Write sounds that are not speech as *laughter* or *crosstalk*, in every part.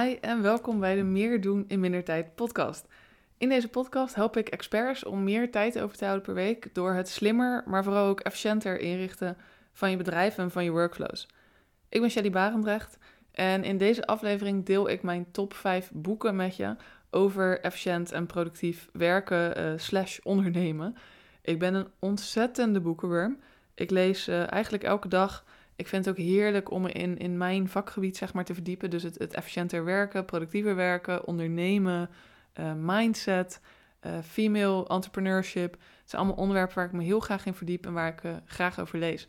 Hi en welkom bij de Meer doen in minder tijd podcast. In deze podcast help ik experts om meer tijd over te houden per week door het slimmer, maar vooral ook efficiënter inrichten van je bedrijf en van je workflows. Ik ben Shelly Barendrecht en in deze aflevering deel ik mijn top 5 boeken met je over efficiënt en productief werken uh, slash ondernemen. Ik ben een ontzettende boekenworm. Ik lees uh, eigenlijk elke dag ik vind het ook heerlijk om me in, in mijn vakgebied zeg maar, te verdiepen. Dus het, efficiënter werken, productiever werken, ondernemen, uh, mindset, uh, female entrepreneurship. Het zijn allemaal onderwerpen waar ik me heel graag in verdiep en waar ik uh, graag over lees.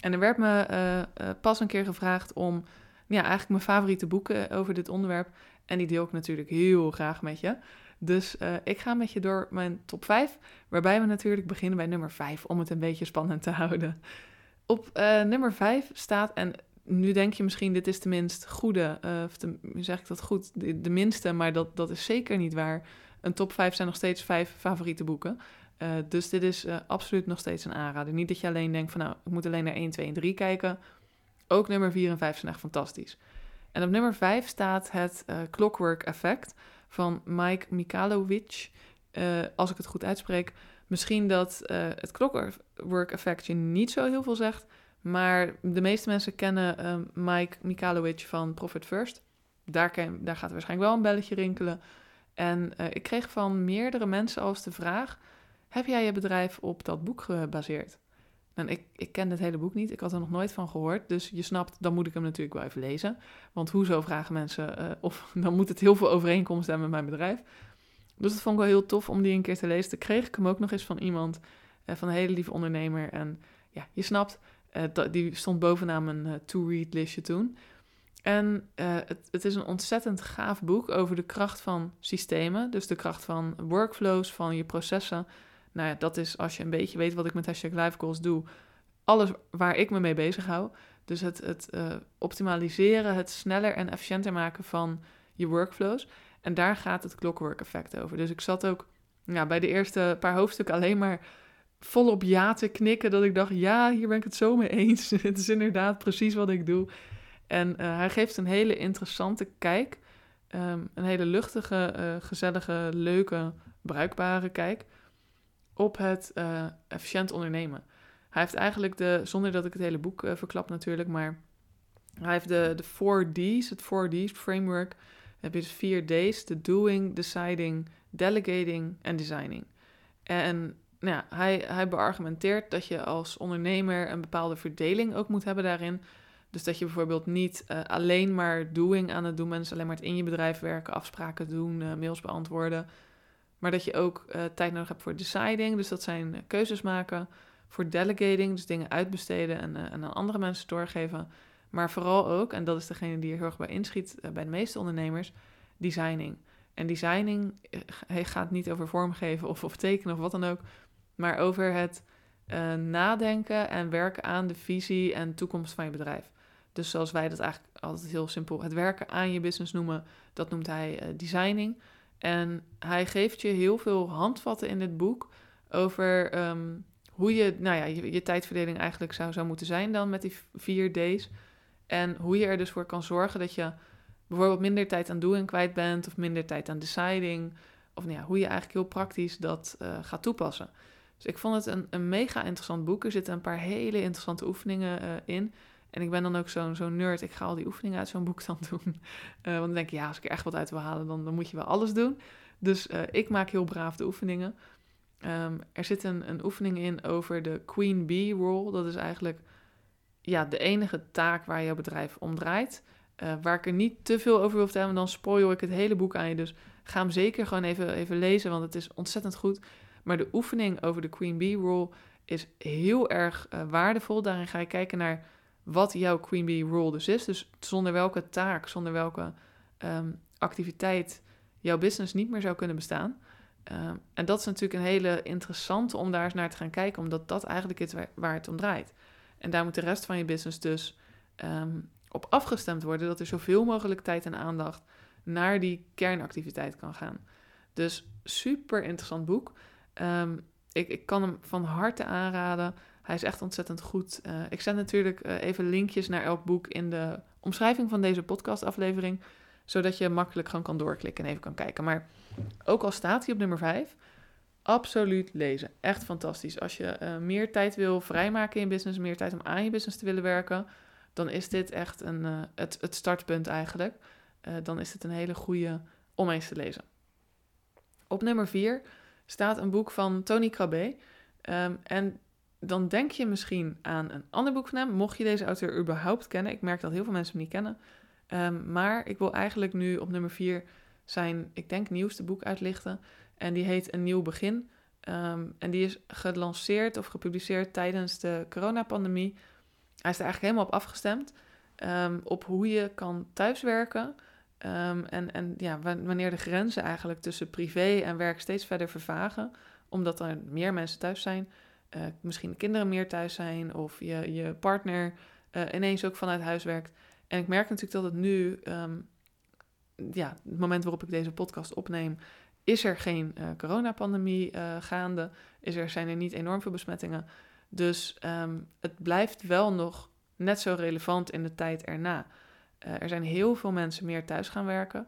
En er werd me pas een keer gevraagd om ja, eigenlijk mijn favoriete boeken over dit onderwerp. En die deel ik natuurlijk heel graag met je. Dus ik ga met je door mijn top 5, waarbij we natuurlijk beginnen bij nummer 5 om het een beetje spannend te houden. Op uh, nummer 5 staat, en nu denk je misschien, dit is de minst goede, uh, of de, zeg ik dat goed, de, minste, maar dat, dat is zeker niet waar. Een top 5 zijn nog steeds vijf favoriete boeken. Uh, dus dit is absoluut nog steeds een aanrader. Niet dat je alleen denkt van, nou, ik moet alleen naar 1, 2 en 3 kijken. Ook nummer 4 en 5 zijn echt fantastisch. En op nummer 5 staat het Clockwork Effect van Mike Mikalowicz. als ik het goed uitspreek. Misschien dat uh, het clockwork effect je niet zo heel veel zegt. Maar de meeste mensen kennen uh, Mike Mikalowicz van Profit First. Daar, daar gaat waarschijnlijk wel een belletje rinkelen. En uh, ik kreeg van meerdere mensen als de vraag: Heb jij je bedrijf op dat boek gebaseerd? En ik, ik ken het hele boek niet, ik had er nog nooit van gehoord. Dus je snapt, dan moet ik hem natuurlijk wel even lezen. Want hoezo vragen mensen, of *laughs* dan moet het heel veel overeenkomst hebben met mijn bedrijf. Dus dat vond ik wel heel tof om die een keer te lezen. Toen kreeg ik hem ook nog eens van iemand, uh, van een hele lieve ondernemer. En ja, je snapt, uh, die stond bovenaan mijn uh, to-read listje toen. En het, het, is een ontzettend gaaf boek over de kracht van systemen. Dus de kracht van workflows, van je processen. Nou ja, dat is als je een beetje weet wat ik met hashtag live goals doe. Alles waar ik me mee bezig hou. Dus het, het optimaliseren, het sneller en efficiënter maken van je workflows. En daar gaat het clockwork effect over. Dus ik zat ook ja, bij de eerste paar hoofdstukken alleen maar volop ja te knikken. Dat ik dacht, ja, hier ben ik het zo mee eens. *laughs* het is inderdaad precies wat ik doe. En uh, hij geeft een hele interessante kijk. Um, een hele luchtige, uh, gezellige, leuke, bruikbare kijk op het uh, efficiënt ondernemen. Hij heeft eigenlijk de, zonder dat ik het hele boek verklap natuurlijk, maar hij heeft de, de 4D's, het 4D's framework heb je dus vier D's: de doing, deciding, delegating en designing. En nou ja, hij, hij beargumenteert dat je als ondernemer een bepaalde verdeling ook moet hebben daarin. Dus dat je bijvoorbeeld niet uh, alleen maar doing aan het doen bent, dus alleen maar het in je bedrijf werken, afspraken doen, uh, mails beantwoorden. Maar dat je ook uh, tijd nodig hebt voor deciding, dus dat zijn keuzes maken. Voor delegating, dus dingen uitbesteden en, en aan andere mensen doorgeven. Maar vooral ook, en dat is degene die er heel erg bij inschiet eh, bij de meeste ondernemers, designing. En designing eh, gaat niet over vormgeven of, of tekenen of wat dan ook, maar over het uh, nadenken en werken aan de visie en toekomst van je bedrijf. Dus zoals wij dat eigenlijk altijd heel simpel het werken aan je business noemen, dat noemt hij designing. En hij geeft je heel veel handvatten in dit boek over um, hoe je, nou ja, je, je, tijdverdeling eigenlijk zou, zou moeten zijn dan met die vier D's. En hoe je er dus voor kan zorgen dat je bijvoorbeeld minder tijd aan doing kwijt bent of minder tijd aan deciding. Of nou ja, hoe je eigenlijk heel praktisch dat uh, gaat toepassen. Dus ik vond het een, een, mega interessant boek. Er zitten een paar hele interessante oefeningen uh, in. En ik ben dan ook zo'n zo nerd. Ik ga al die oefeningen uit zo'n boek dan *laughs* doen. Uh, want dan denk ik, ja, als ik er echt wat uit wil halen, dan, dan moet je wel alles doen. Dus ik maak heel braaf de oefeningen. Um, er zit een, een oefening in over de Queen Bee Rule. Dat is eigenlijk ja, de enige taak waar jouw bedrijf om draait. Uh, waar ik er niet te veel over wil vertellen, dan spoil ik het hele boek aan je. Dus ga hem zeker gewoon even, even lezen, want het is ontzettend goed. Maar de oefening over de Queen Bee Rule is heel erg uh, waardevol. Daarin ga je kijken naar wat jouw Queen Bee Rule dus is. Dus zonder welke taak, zonder welke um, activiteit jouw business niet meer zou kunnen bestaan. Um, en dat is natuurlijk een hele interessante om daar eens naar te gaan kijken, omdat dat eigenlijk is waar het om draait. En daar moet de rest van je business dus um, op afgestemd worden, dat er zoveel mogelijk tijd en aandacht naar die kernactiviteit kan gaan. Dus super interessant boek. Um, ik, ik, kan hem van harte aanraden. Hij is echt ontzettend goed. Uh, ik zet natuurlijk uh, even linkjes naar elk boek in de omschrijving van deze podcastaflevering. zodat je makkelijk gewoon kan doorklikken en even kan kijken. Maar ook al staat hij op nummer 5, absoluut lezen. Echt fantastisch. Als je eh, meer tijd wil vrijmaken in business, meer tijd om aan je business te willen werken, dan is dit echt een, uh, het, het startpunt eigenlijk. Uh, dan is het een hele goede om eens te lezen. Op nummer 4 staat een boek van Tony Crabbe. Um, en dan denk je misschien aan een ander boek van hem, mocht je deze auteur überhaupt kennen. Ik merk dat heel veel mensen hem niet kennen. Um, maar ik wil eigenlijk nu op nummer 4 zijn, ik denk, nieuwste boek uitlichten. En die heet Een Nieuw Begin. Um, en die is gelanceerd of gepubliceerd tijdens de coronapandemie. Hij is er eigenlijk helemaal op afgestemd. Um, op hoe je kan thuiswerken. Um, en en ja, wanneer de grenzen eigenlijk tussen privé en werk steeds verder vervagen. Omdat er meer mensen thuis zijn. Uh, misschien de kinderen meer thuis zijn. Of je, je partner uh, ineens ook vanuit huis werkt. En ik merk natuurlijk dat het nu, ja, het moment waarop ik deze podcast opneem, is er geen uh, coronapandemie uh, gaande. Is er, zijn er niet enorm veel besmettingen. Dus um, het blijft wel nog net zo relevant in de tijd erna. Uh, er zijn heel veel mensen meer thuis gaan werken.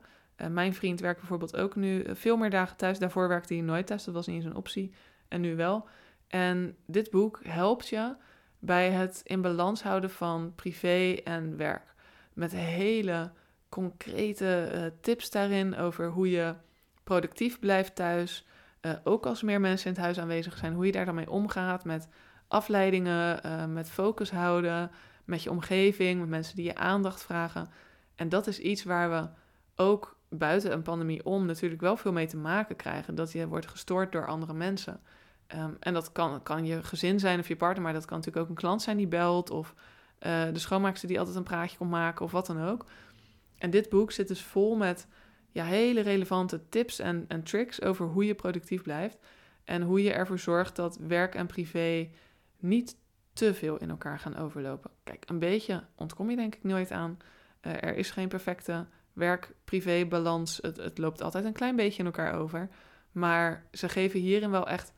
mijn vriend werkt bijvoorbeeld ook nu veel meer dagen thuis. Daarvoor werkte hij nooit thuis, dat was niet eens een optie. En nu wel. En dit boek helpt je bij het in balans houden van privé en werk met hele concrete tips daarin over hoe je productief blijft thuis. Uh, ook als meer mensen in het huis aanwezig zijn, hoe je daar dan mee omgaat met afleidingen, uh, met focus houden, met je omgeving, met mensen die je aandacht vragen. En dat is iets waar we ook buiten een pandemie om natuurlijk wel veel mee te maken krijgen. Dat je wordt gestoord door andere mensen. Um, en dat kan, kan je gezin zijn of je partner, maar dat kan natuurlijk ook een klant zijn die belt of uh, de schoonmaakster die altijd een praatje komt maken of wat dan ook. En dit boek zit dus vol met ja, hele relevante tips en, en tricks over hoe je productief blijft. En hoe je ervoor zorgt dat werk en privé niet te veel in elkaar gaan overlopen. Kijk, een beetje ontkom je denk ik nooit aan. Uh, er is geen perfecte werk-privé balans. Het, het loopt altijd een klein beetje in elkaar over. Maar ze geven hierin wel echt,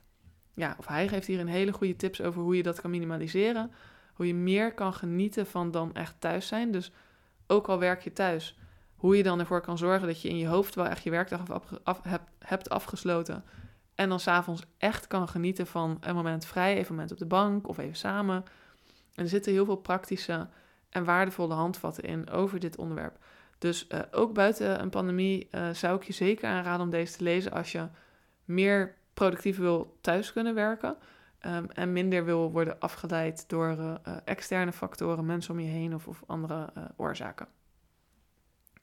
ja, of hij geeft hierin hele goede tips over hoe je dat kan minimaliseren hoe je meer kan genieten van dan echt thuis zijn. Dus ook al werk je thuis, hoe je dan ervoor kan zorgen dat je in je hoofd wel echt je werkdag af, hebt, hebt afgesloten. En dan s'avonds echt kan genieten van een moment vrij, even een moment op de bank of even samen. En er zitten heel veel praktische en waardevolle handvatten in over dit onderwerp. Dus uh, ook buiten een pandemie uh, zou ik je zeker aanraden om deze te lezen als je meer productief wil thuis kunnen werken. Um, en minder wil worden afgeleid door uh, externe factoren, mensen om je heen of, of andere oorzaken.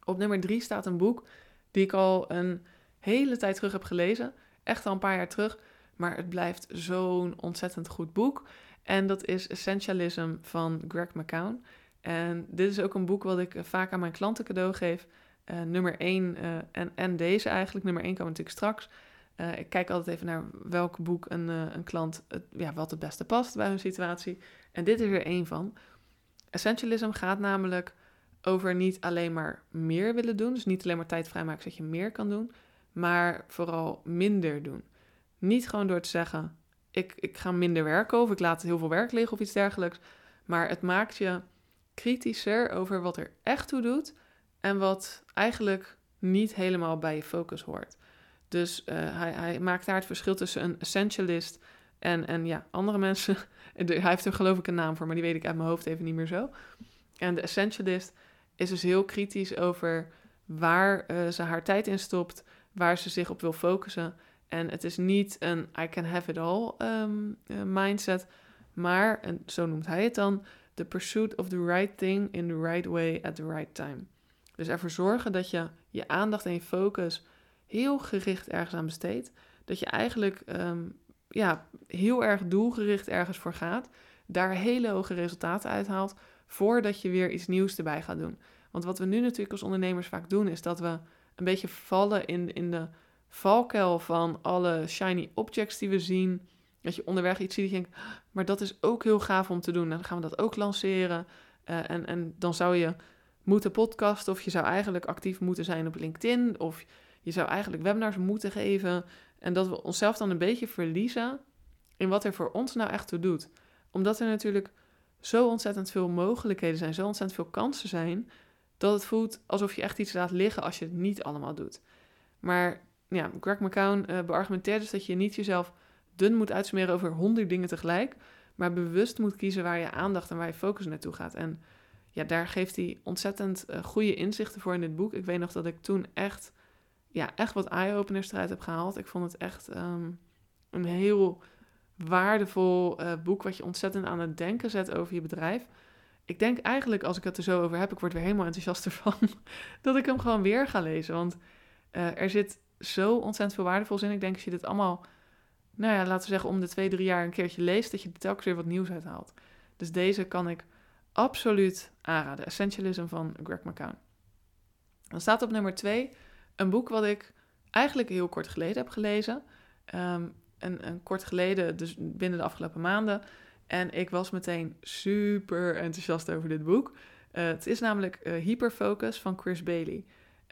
Op nummer drie staat een boek die ik al een hele tijd terug heb gelezen. Echt al een paar jaar terug. Maar het blijft zo'n ontzettend goed boek. En dat is Essentialism van Greg McCown. En dit is ook een boek wat ik vaak aan mijn klanten cadeau geef. Uh, nummer 1 en, en deze eigenlijk. Nummer 1 kan natuurlijk straks. Ik kijk altijd even naar welk boek een, een klant, het, ja, wat het beste past bij hun situatie. En dit is er één van. Essentialism gaat namelijk over niet alleen maar meer willen doen. Dus niet alleen maar tijd vrijmaken zodat je meer kan doen. Maar vooral minder doen. Niet gewoon door te zeggen, ik, ik ga minder werken of ik laat heel veel werk liggen of iets dergelijks. Maar het maakt je kritischer over wat er echt toe doet. En wat eigenlijk niet helemaal bij je focus hoort. Dus uh, hij, hij, maakt daar het verschil tussen een essentialist en, en ja, andere mensen. *laughs* hij heeft er geloof ik een naam voor, maar die weet ik uit mijn hoofd even niet meer zo. En de essentialist is dus heel kritisch over waar uh, ze haar tijd in stopt, waar ze zich op wil focussen. En het is niet een I can have it all um, uh, mindset, maar, en zo noemt hij het dan, the pursuit of the right thing in the right way at the right time. Dus ervoor zorgen dat je je aandacht en je focus heel gericht ergens aan besteedt. Dat je eigenlijk um, ja, heel erg doelgericht ergens voor gaat. Daar hele hoge resultaten uithaalt. Voordat je weer iets nieuws erbij gaat doen. Want wat we nu natuurlijk als ondernemers vaak doen, is dat we een beetje vallen in, in de valkuil van alle shiny objects die we zien. Dat je onderweg iets ziet je denkt, maar dat is ook heel gaaf om te doen. Dan gaan we dat ook lanceren. Uh, en, en dan zou je moeten podcasten of je zou eigenlijk actief moeten zijn op LinkedIn. Of je zou eigenlijk webinars moeten geven. En dat we onszelf dan een beetje verliezen in wat er voor ons nou echt toe doet. Omdat er natuurlijk zo ontzettend veel mogelijkheden zijn, zo ontzettend veel kansen zijn. dat het voelt alsof je echt iets laat liggen als je het niet allemaal doet. Maar ja, Greg McCown uh, beargumenteert dus dat je niet jezelf dun moet uitsmeren over honderd dingen tegelijk, maar bewust moet kiezen waar je aandacht en waar je focus naartoe gaat. En ja, daar geeft hij ontzettend uh, goede inzichten voor in dit boek. Ik weet nog dat ik toen echt, ja, echt wat eye-openers eruit heb gehaald. Ik vond het echt um, een heel waardevol uh, boek wat je ontzettend aan het denken zet over je bedrijf. Ik denk eigenlijk, als ik het er zo over heb, ik word weer helemaal enthousiast ervan, *laughs* dat ik hem gewoon weer ga lezen. Want uh, er zit zo ontzettend veel waardevols in. Ik denk als je dit allemaal, nou ja, laten we zeggen om de twee, drie jaar een keertje leest, dat je er telkens weer wat nieuws uithaalt. Dus deze kan ik absoluut aanraden. Essentialism van Greg McCown. Dan staat op nummer twee een boek wat ik eigenlijk heel kort geleden heb gelezen. Um, een, een kort geleden, dus binnen de afgelopen maanden. En ik was meteen super enthousiast over dit boek. Uh, het is namelijk uh, Hyperfocus van Chris Bailey.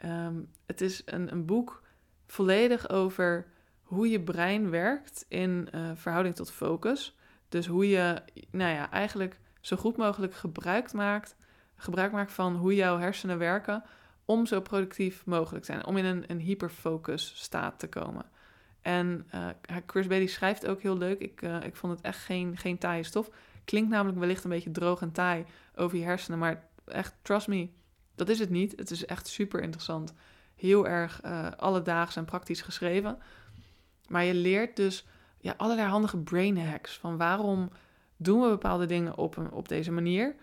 Um, het is een, een boek volledig over hoe je brein werkt in uh, verhouding tot focus. Dus hoe je, nou ja, eigenlijk zo goed mogelijk gebruik maakt, gebruik maakt van hoe jouw hersenen werken om zo productief mogelijk te zijn, om in een, een hyperfocus staat te komen. En uh, Chris Bailey schrijft ook heel leuk. Ik, uh, ik vond het echt geen, geen taaie stof. Klinkt namelijk wellicht een beetje droog en taai over je hersenen. Maar echt, trust me, dat is het niet. Het is echt super interessant. Heel erg uh, alledaags en praktisch geschreven. Maar je leert dus ja, allerlei handige brain hacks. Van waarom doen we bepaalde dingen op, op deze manier?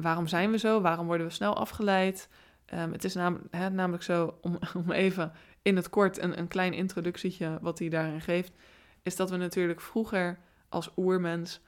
waarom zijn we zo? Waarom worden we snel afgeleid? Um, het is nam, hè, namelijk zo, om, *laughs* om even in het kort een, een klein introductietje wat hij daarin geeft, is dat we natuurlijk vroeger als oermens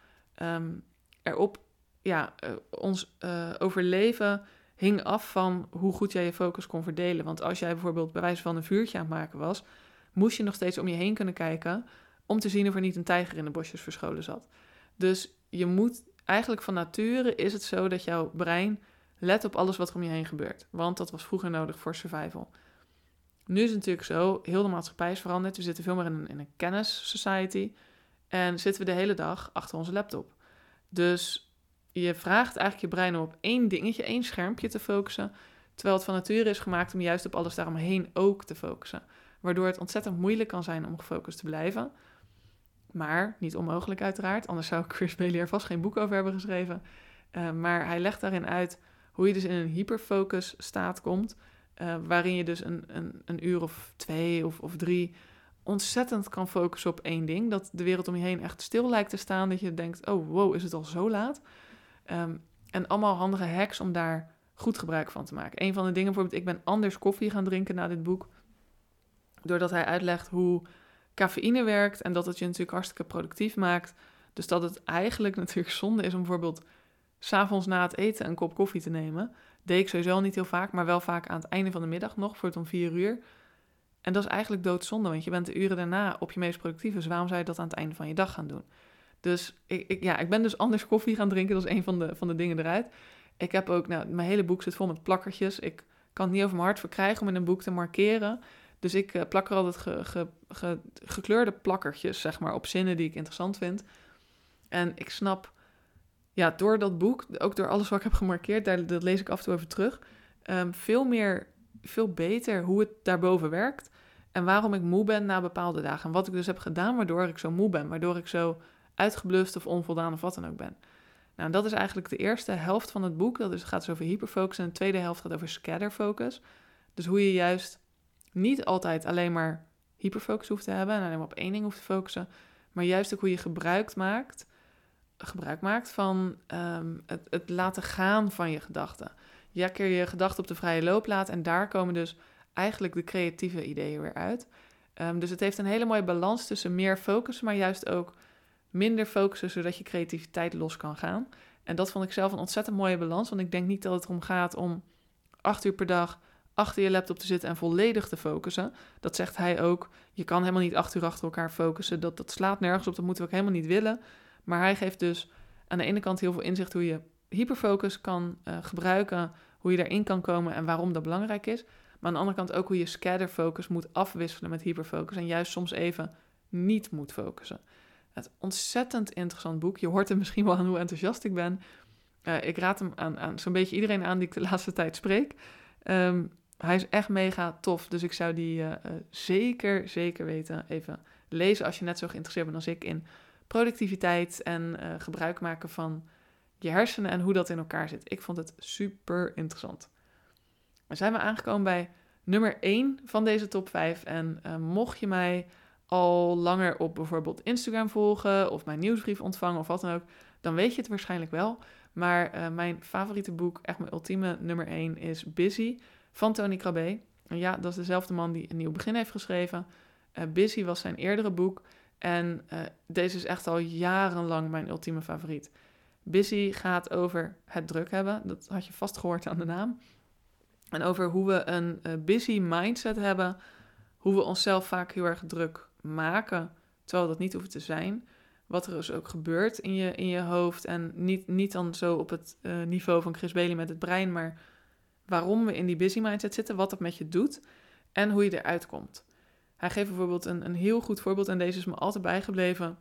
um, erop, ja, uh, ons uh, overleven hing af van hoe goed jij je focus kon verdelen. Want als jij bijvoorbeeld bij wijze van een vuurtje aan het maken was, moest je nog steeds om je heen kunnen kijken om te zien of er niet een tijger in de bosjes verscholen zat. Dus je moet eigenlijk van nature is het zo dat jouw brein let op alles wat er om je heen gebeurt. Want dat was vroeger nodig voor survival. Nu is het natuurlijk zo, heel de maatschappij is veranderd. We zitten veel meer in een, in een kennis society. En zitten we de hele dag achter onze laptop. Dus je vraagt eigenlijk je brein om op één dingetje, één schermpje te focussen. Terwijl het van nature is gemaakt om juist op alles daaromheen ook te focussen. Waardoor het ontzettend moeilijk kan zijn om gefocust te blijven. Maar niet onmogelijk uiteraard, anders zou Chris Bailey vast geen boek over hebben geschreven. Uh, maar hij legt daarin uit hoe je dus in een hyperfocus staat komt. Uh, waarin je dus een, een, een uur of twee of, of drie ontzettend kan focussen op één ding. Dat de wereld om je heen echt stil lijkt te staan. Dat je denkt, oh wow, is het al zo laat? Um, en allemaal handige hacks om daar goed gebruik van te maken. Een van de dingen bijvoorbeeld, ik ben anders koffie gaan drinken na dit boek. Doordat hij uitlegt hoe cafeïne werkt en dat het je natuurlijk hartstikke productief maakt. Dus dat het eigenlijk *laughs* natuurlijk zonde is om bijvoorbeeld s'avonds na het eten een kop koffie te nemen. Deed ik sowieso niet heel vaak, maar wel vaak aan het einde van de middag nog, voor het om vier uur. En dat is eigenlijk doodzonde, want je bent de uren daarna op je meest productief. Dus waarom zou je dat aan het einde van je dag gaan doen? Dus ik, ik, ja, ik ben dus *laughs* anders koffie gaan drinken. Dat is een van de, van de dingen eruit. Ik heb ook, nou, mijn hele boek zit vol met plakkertjes. Ik kan het niet over mijn hart verkrijgen om in een boek te markeren. Dus ik uh, plak er altijd ge, ge, ge, gekleurde plakkertjes, zeg maar, op zinnen die ik interessant vind. En ik snap ja, door dat boek, ook door alles wat ik heb gemarkeerd, daar, dat lees ik af en toe even terug, um, veel meer, veel beter hoe het daarboven werkt. En waarom ik moe ben na bepaalde dagen. En wat ik dus heb gedaan waardoor ik zo moe ben. Waardoor ik zo uitgeblust of onvoldaan of wat dan ook ben. Nou, dat is eigenlijk de eerste helft van het boek. Dat is, gaat dus over hyperfocus. En de tweede helft gaat over scatterfocus. Dus hoe je juist niet altijd alleen maar hyperfocus hoeft te hebben. En alleen maar op één ding hoeft te focussen. Maar juist ook hoe je gebruik maakt gebruik maakt van ehm, het, het, laten gaan van je gedachten. Je keer je gedachten op de vrije loop laat en daar komen dus eigenlijk de creatieve ideeën weer uit. Um, dus het heeft een hele mooie balans tussen meer focussen, maar juist ook minder focussen, zodat je creativiteit los kan gaan. En dat vond ik zelf een ontzettend mooie balans, want ik denk niet dat het erom gaat om acht uur per dag achter je laptop te zitten en volledig te focussen. Dat zegt hij ook. Je kan helemaal niet acht uur achter elkaar focussen. Dat, dat slaat nergens op, dat moeten we ook helemaal niet willen. Maar hij geeft dus aan de ene kant heel veel inzicht hoe je hyperfocus kan uh, gebruiken, hoe je daarin kan komen en waarom dat belangrijk is. Maar aan de andere kant ook hoe je scatterfocus moet afwisselen met hyperfocus en juist soms even niet moet focussen. Het ontzettend interessant boek. Je hoort er misschien wel aan hoe enthousiast ik ben. Uh, ik raad hem aan, aan zo'n beetje iedereen aan die ik de laatste tijd spreek. Ehm, hij is echt mega tof, dus ik zou die uh, zeker, zeker weten even lezen als je net zo geïnteresseerd bent als ik in productiviteit en gebruik maken van je hersenen en hoe dat in elkaar zit. Ik vond het super interessant. Dan zijn we aangekomen bij nummer 1 van deze top 5. En uh, mocht je mij al langer op bijvoorbeeld Instagram volgen of mijn nieuwsbrief ontvangen of wat dan ook, dan weet je het waarschijnlijk wel. Maar uh, mijn favoriete boek, echt mijn ultieme nummer 1, is Busy van Tony Krabbe. En ja, dat is dezelfde man die een nieuw begin heeft geschreven. Busy was zijn eerdere boek. En deze is echt al jarenlang mijn ultieme favoriet. Busy gaat over het druk hebben. Dat had je vast gehoord aan de naam. En over hoe we een uh, busy mindset hebben. Hoe we onszelf vaak heel erg druk maken. Terwijl dat niet hoeft te zijn. Wat er dus ook gebeurt in je, in je hoofd. En niet, niet dan zo op het uh, niveau van Chris Bailey met het brein. Maar waarom we in die busy mindset zitten. Wat dat met je doet. En hoe je eruit komt. Hij geeft bijvoorbeeld een, een heel goed voorbeeld. En deze is me altijd bijgebleven.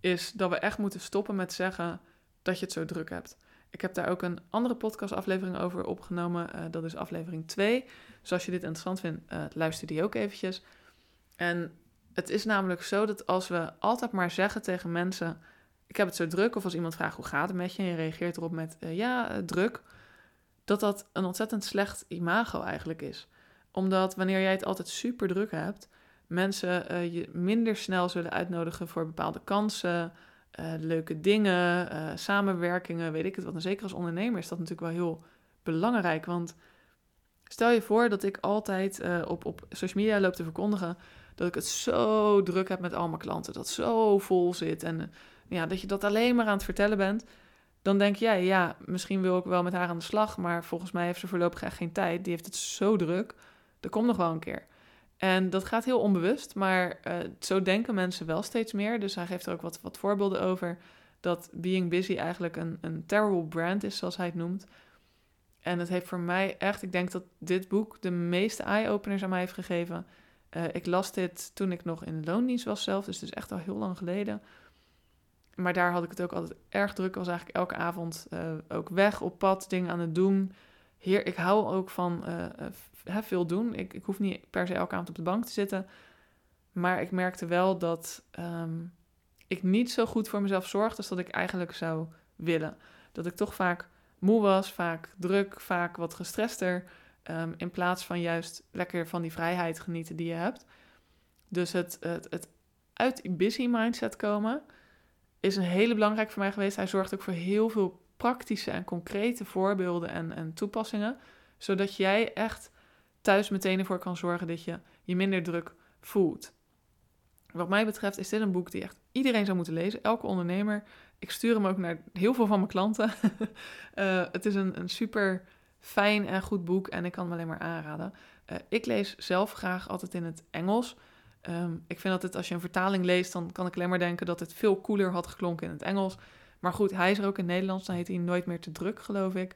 Is dat we echt moeten stoppen met zeggen dat je het zo druk hebt. Ik heb daar ook een andere podcastaflevering over opgenomen. Uh, dat is aflevering 2. Dus als je dit interessant vindt, uh, luister die ook eventjes. En het is namelijk zo dat als we altijd maar zeggen tegen mensen... ik heb het zo druk, of als iemand vraagt hoe gaat het met je... en je reageert erop met uh, ja, druk... dat dat een ontzettend slecht imago eigenlijk is. Omdat wanneer jij het altijd super druk hebt... mensen je minder snel zullen uitnodigen voor bepaalde kansen... Eh, leuke dingen, uh, samenwerkingen, weet ik het wat. En zeker als ondernemer is dat natuurlijk wel heel belangrijk. Want stel je voor dat ik altijd uh, op, op social media loop te verkondigen dat ik het zo druk heb met al mijn klanten, dat zo vol zit en ja, dat je dat alleen maar aan het vertellen bent. Dan denk jij, ja, misschien wil ik wel met haar aan de slag, maar volgens mij heeft ze voorlopig echt geen tijd. Die heeft het zo druk. Dat komt nog wel een keer. En dat gaat heel onbewust, maar uh, zo denken mensen wel steeds meer. Dus hij geeft er ook wat, wat voorbeelden over dat being busy eigenlijk een, een terrible brand is, zoals hij het noemt. En het heeft voor mij echt, ik denk dat dit boek de meeste eye-openers aan mij heeft gegeven. Uh, ik las dit toen ik nog in loondienst was zelf, dus het is echt al heel lang geleden. Maar daar had ik het ook altijd erg druk. was eigenlijk elke avond uh, ook weg op pad, dingen aan het doen. Heer, ik hou ook van hè, veel doen. Ik, ik hoef niet per se elke avond op de bank te zitten. Maar ik merkte wel dat um, ik niet zo goed voor mezelf zorgde als dat ik eigenlijk zou willen. Dat ik toch vaak moe was, vaak druk, vaak wat gestrester. Um, in plaats van juist lekker van die vrijheid genieten die je hebt. Dus het, het, het uit die busy mindset komen is een hele belangrijk voor mij geweest. Hij zorgt ook voor heel veel praktische en concrete voorbeelden en, en toepassingen. Zodat jij echt thuis meteen ervoor kan zorgen dat je je minder druk voelt. Wat mij betreft is dit een boek die echt iedereen zou moeten lezen. Elke ondernemer. Ik stuur hem ook naar heel veel van mijn klanten. uh, *laughs* het is een, een super fijn en goed boek en ik kan hem alleen maar aanraden. Uh, ik lees zelf graag altijd in het Engels. Um, ik vind dat het, als je een vertaling leest, dan kan ik alleen maar denken dat het veel cooler had geklonken in het Engels. Maar goed, hij is er ook in Nederlands. Dan heet hij Nooit meer te druk, geloof ik.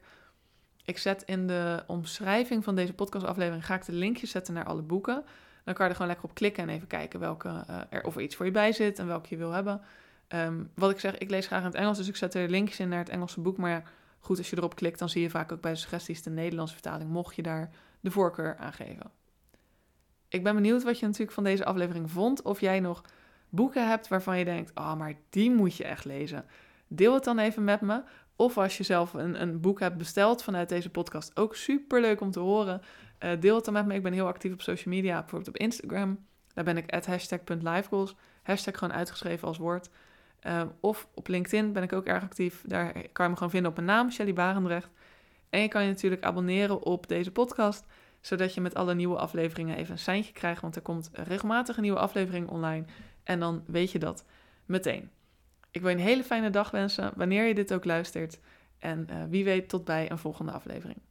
Ik zet in de omschrijving van deze podcastaflevering ga ik de linkjes zetten naar alle boeken. Dan kan je er gewoon lekker op klikken en even kijken welke uh, er of er iets voor je bij zit en welke je wil hebben. Um, wat ik zeg, ik lees graag in het Engels, dus ik zet er linkjes in naar het Engelse boek. Maar goed, als je erop klikt, dan zie je vaak ook bij de suggesties de Nederlandse vertaling, mocht je daar de voorkeur aan geven. Ik ben benieuwd wat je natuurlijk van deze aflevering vond. Of jij nog boeken hebt waarvan je denkt, oh, maar die moet je echt lezen. Deel het dan even met me. Of als je zelf een, een boek hebt besteld vanuit deze podcast, ook super leuk om te horen. Uh, deel het dan met me. Ik ben heel actief op social media, bijvoorbeeld op Instagram. Daar ben ik at. Hashtag gewoon uitgeschreven als woord. Uh, of op LinkedIn ben ik ook erg actief. Daar kan je me gewoon vinden op mijn naam, Shelly Barendrecht. En je kan je natuurlijk abonneren op deze podcast, zodat je met alle nieuwe afleveringen even een seintje krijgt. Want er komt regelmatig een nieuwe aflevering online. En dan weet je dat meteen. Ik wil je een hele fijne dag wensen, wanneer je dit ook luistert. En uh, wie weet tot bij een volgende aflevering.